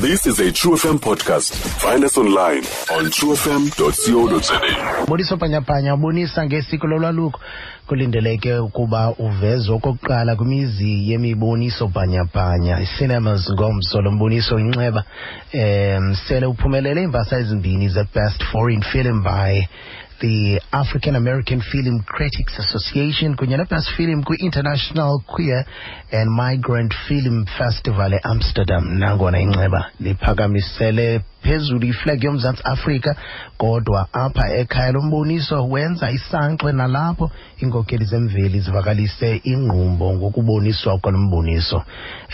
This is a True FM podcast. Find us online on truefm.co.za. Mboniso Panyapanya ubonisa ngesiko lolwaluko kulindeleke ukuba uvezwe okokuqala kwimizi yemiboniso bhanyabhanya i-cinemas ngomso lo mboniso inxeba um sele uphumelele iimbasa ezimbini ze-best foreign film by the African American Film Critics Association kunye neBest Film kwi-International Queer and Migrant Film Festival eAmsterdam nangona inxeba liphakamisele phezulu iflag yoMzantsi Afrika kodwa apha ekhaya lomboniso wenza isankxwe nalapho iinkokeli zemveli zivakalise ingqumbo ngokuboniswa kwalo mboniso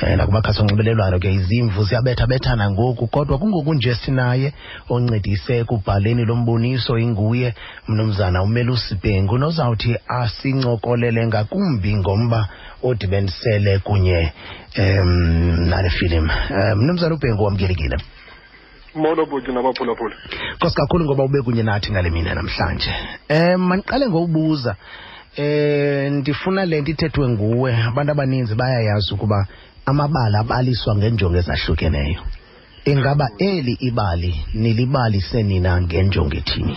um nakumakhasi onxibelelwano ke izimvu ziyabethabethana ngoku kodwa kungokunje sinaye oncedise ekubhaleni lo mboniso inguye mnumzana umelusi bhengu nozawuthi asincokolele ngakumbi ngomba odibenisele kunye um nale filim um mnumzana ubhengu wamkelekile molo bhuti nabaphulaphula nkosi kakhulu ngoba ube kunye nathi ngale mina namhlanje um mandiqale ngowubuza eh ndifuna lento ithethwe nguwe abantu abaninzi bayayazi ukuba amabali abaliswa ngenjongo ezahlukeneyo ingaba eli ibali nilibalise nina ngenjongo ethini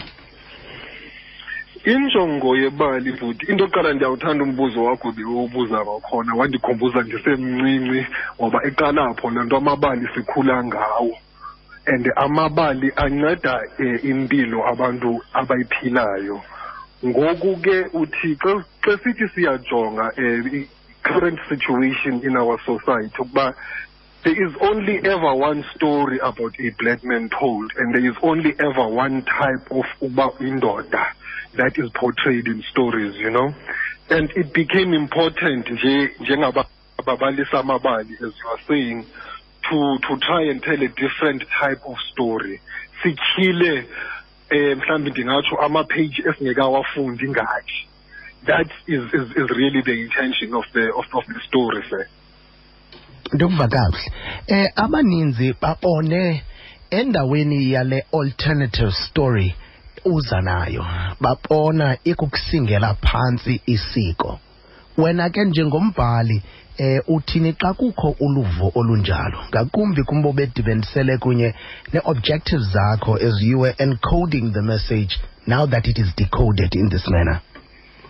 injongo yebali bhuti into yokuqala ndiyawuthanda umbuzo wakho bewubuza kwakhona wandikhumbuza ndisemncinci ngoba iqala pho le nto amabali sikhula ngawo and amabali anceda um impilo abantu abayiphilayo ngoku ke uthi xa sithi siyajonga um current situation in our society ukuba there is only ever one story about a black man told and there is only ever one type of uba indoda that is portrayed in stories you know and it became important njengababalisa amabali as you are saying to to try and tell a different type of story sityhile um eh, mhlawumbi ndingatsho amapheji esingekawafundi ngathi that is, is, is really the intention of the, of, of the story sir ndikuva kakuhle um abaninzi babone endaweni yale alternative story uza nayo babona ikukusingela phantsi isiko wena ke njengombhali eh uthini xa kukho uluvo olunjalo ngakumbi kumbo bedibendisele kunye ne-objectives zakho as you were encoding the message now that it is decoded in this manner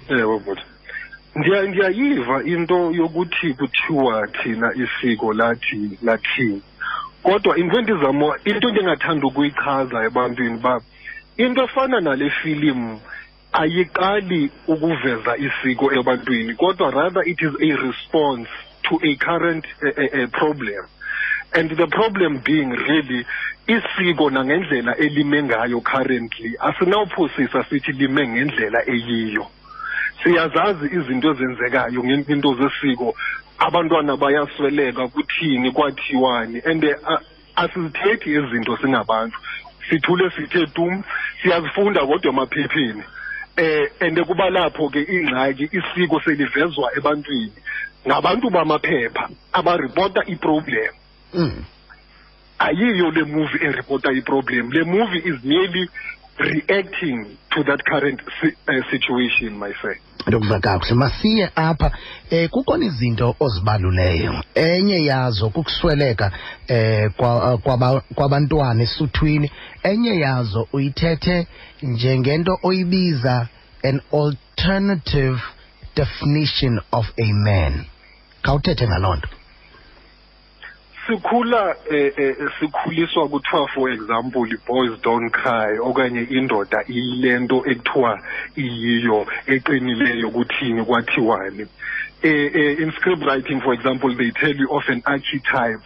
ewe bhuti ndiya ndiyayiva into yokuthi kuthiwa thina isiko lathi lathini kodwa into endizama into endingathanda ukuyichaza ebantwini uba into efana nale filimu ayiqali ukuveza isiko ebantwini kodwa rather it is a response to a current uh, uh, problem and the problem being really isiko nangendlela elime ngayo currently asinawuphosisa sithi lime ngendlela eyiyo siyazazi izinto ezenzekayo ngento zesiko abantwana bayasweleka kuthini kwathiwani and uh, asizithethi ezi zinto singabantu sithule sithe tum siyazifunda kodwa emaphepheni eh ende kuba lapho ke ingxaki isiko selivezwa ebantwini ngabantu bamaphepha abaripota iproblem mm. ayiyo le movie eripota iproblem le movie is merely reacting to that current uh, situation my friend ndokuva kakuhle masiye apha eh kukhona izinto ozibaluleyo enye yazo kukusweleka eh kwabantwana esuthwini enye yazo uyithethe njengento oyibiza an alternative definition of a man khawuthethe ngaloo nto sikhula eh, eh, sikhuliswa kuthiwa for example boys don't cry okanye indoda iyile nto ekuthiwa iyiyo eqinileyo kuthini kwathiwani eh, eh, in script writing for example they tell you of an archetype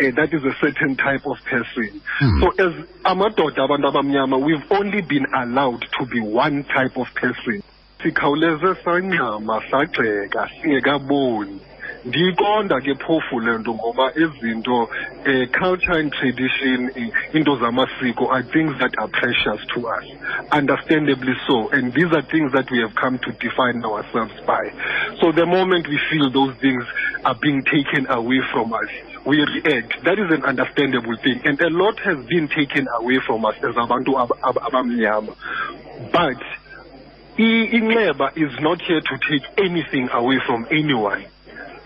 uh, that is a certain type of person. Mm. So as amadoda abantu abamnyama, we've only been allowed to be one type of person. sikhawuleze sancama sagxeka singekaboni ndiyiqonda ke phofu le nto ngoba izinto um culture and tradition eh, into zamasiko are things that are precious to us understandably so and these are things that we have come to define ourselves by so the moment we feel those things are being taken away from us we react that is an understandable thing and a lot has been taken away from us as abantu abamnyama but inxeba is not here to take anything away from anyone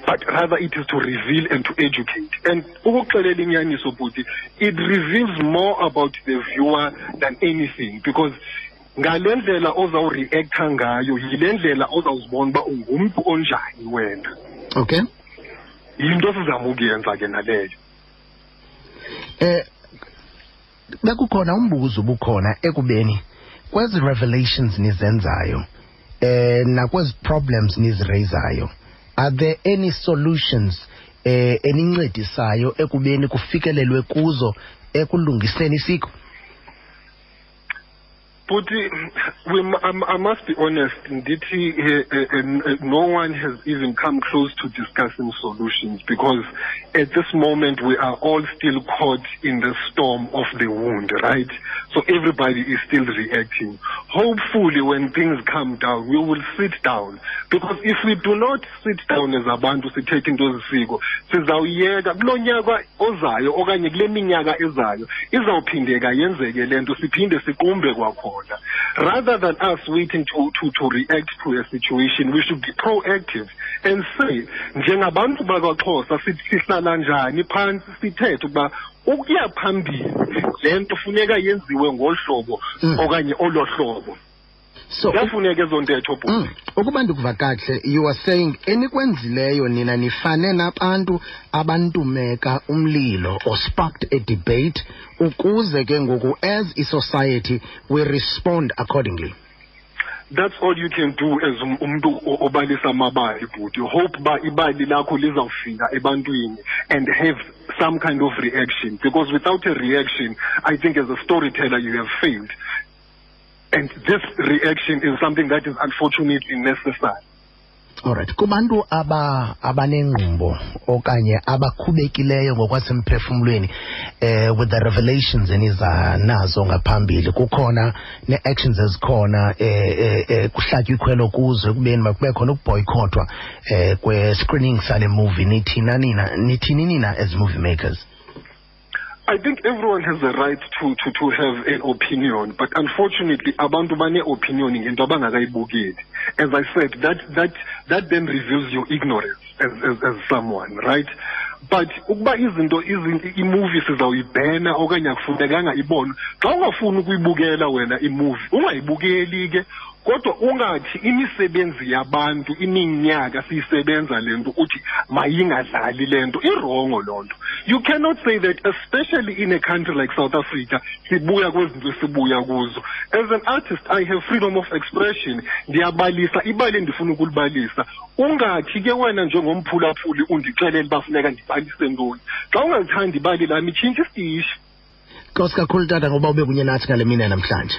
but rather it is to reveal and to educate and ukuxelela inyaniso bhuti it reveals more about the viewer than anything because ngale ndlela ozawureactha ngayo yile ndlela ozawuzibona uba ungumntu onjani wena okay yinto sizama ukuyenza ke naleyo um bekukhona umbuzo ubukhona ekubeni kwezi revelations nizenzayo eh nakwezi problems nizirayizayo are there any solutions eh enincedisayo ekubeni kufikelelwe kuzo ekulungiseni isiko But uh, we, I, must be honest, indeed, uh, no one has even come close to discussing solutions because at this moment we are all still caught in the storm of the wound, right? So everybody is still reacting. Hopefully, when things calm down, we will sit down because if we do not sit down ezabantu sithethe into zisiko sizawuyeka kulo nyaka ozayo okanye kule minyaka ezayo izawuphindeka yenzeke le nto siphinde siqumbe kwakhona rather than us waiting to, to, to react to a situation we should be proactive and say njengabantu bakwaxhosa sihlala njani phantsi sithethe ukuba ukuya phambili le nto funeka yenziwe ngolu hlobo mm. okanye olo hlobo so yafuneka ezo ntetho bhuti mm, ukuba ndikuva kakuhle you are saying enikwenzileyo nina nifane nabantu abantumeka umlilo or sparked a debate ukuze ke ngoku as i-society we respond accordingly that's all you can do as um, umuntu obalisa amabali bhuti hope uba ibali lakho lizawufika ebantwini and have some kind of reaction because without a reaction i think as a storyteller you have failed and this reaction is something that is unfortunately necessary Alright kubantu aba abanengqumbo okanye abakhubekileyo ngokwasemphefumulweni eh with the revelations eniza nazo ngaphambili kukhona neactions ezikhona eh, eh, eh kuhlatywa ikhwelo kuzo ekubeni makube khona ukuboycottwa eh kwe screening sale movie nithina nina nithini nina as movie makers I think everyone has a right to, to, to have an opinion, but unfortunately, abantu bane-opinion ngento abangakayibukeli. As I said, that, that, that then reveals your ignorance as, as, as someone, right? but ukuba izinto imuvi sizawuyibhena okanye akufunekanga ibonwe xa ungafuni ukuyibukela wena imuvi ungayibukeli ke kodwa ungathi imisebenzi yabantu iminyaka siyisebenza le nto uthi mayingadlali le nto irongo loo nto you cannot say that especially in a country like south africa sibuya kwezi nto sibuya kuzo as an artist i have freedom of expression ndiyabalisa ibali endifuna ukulibalisa ungathi ke wena njengomphulaphuli undixelele uba funeka ndibalise ntoni xa ungalithandi ibali lam itshintshe isitishi nkosi kakhulu tata ngoba ube kunye nathi ngale mini yanamhlanje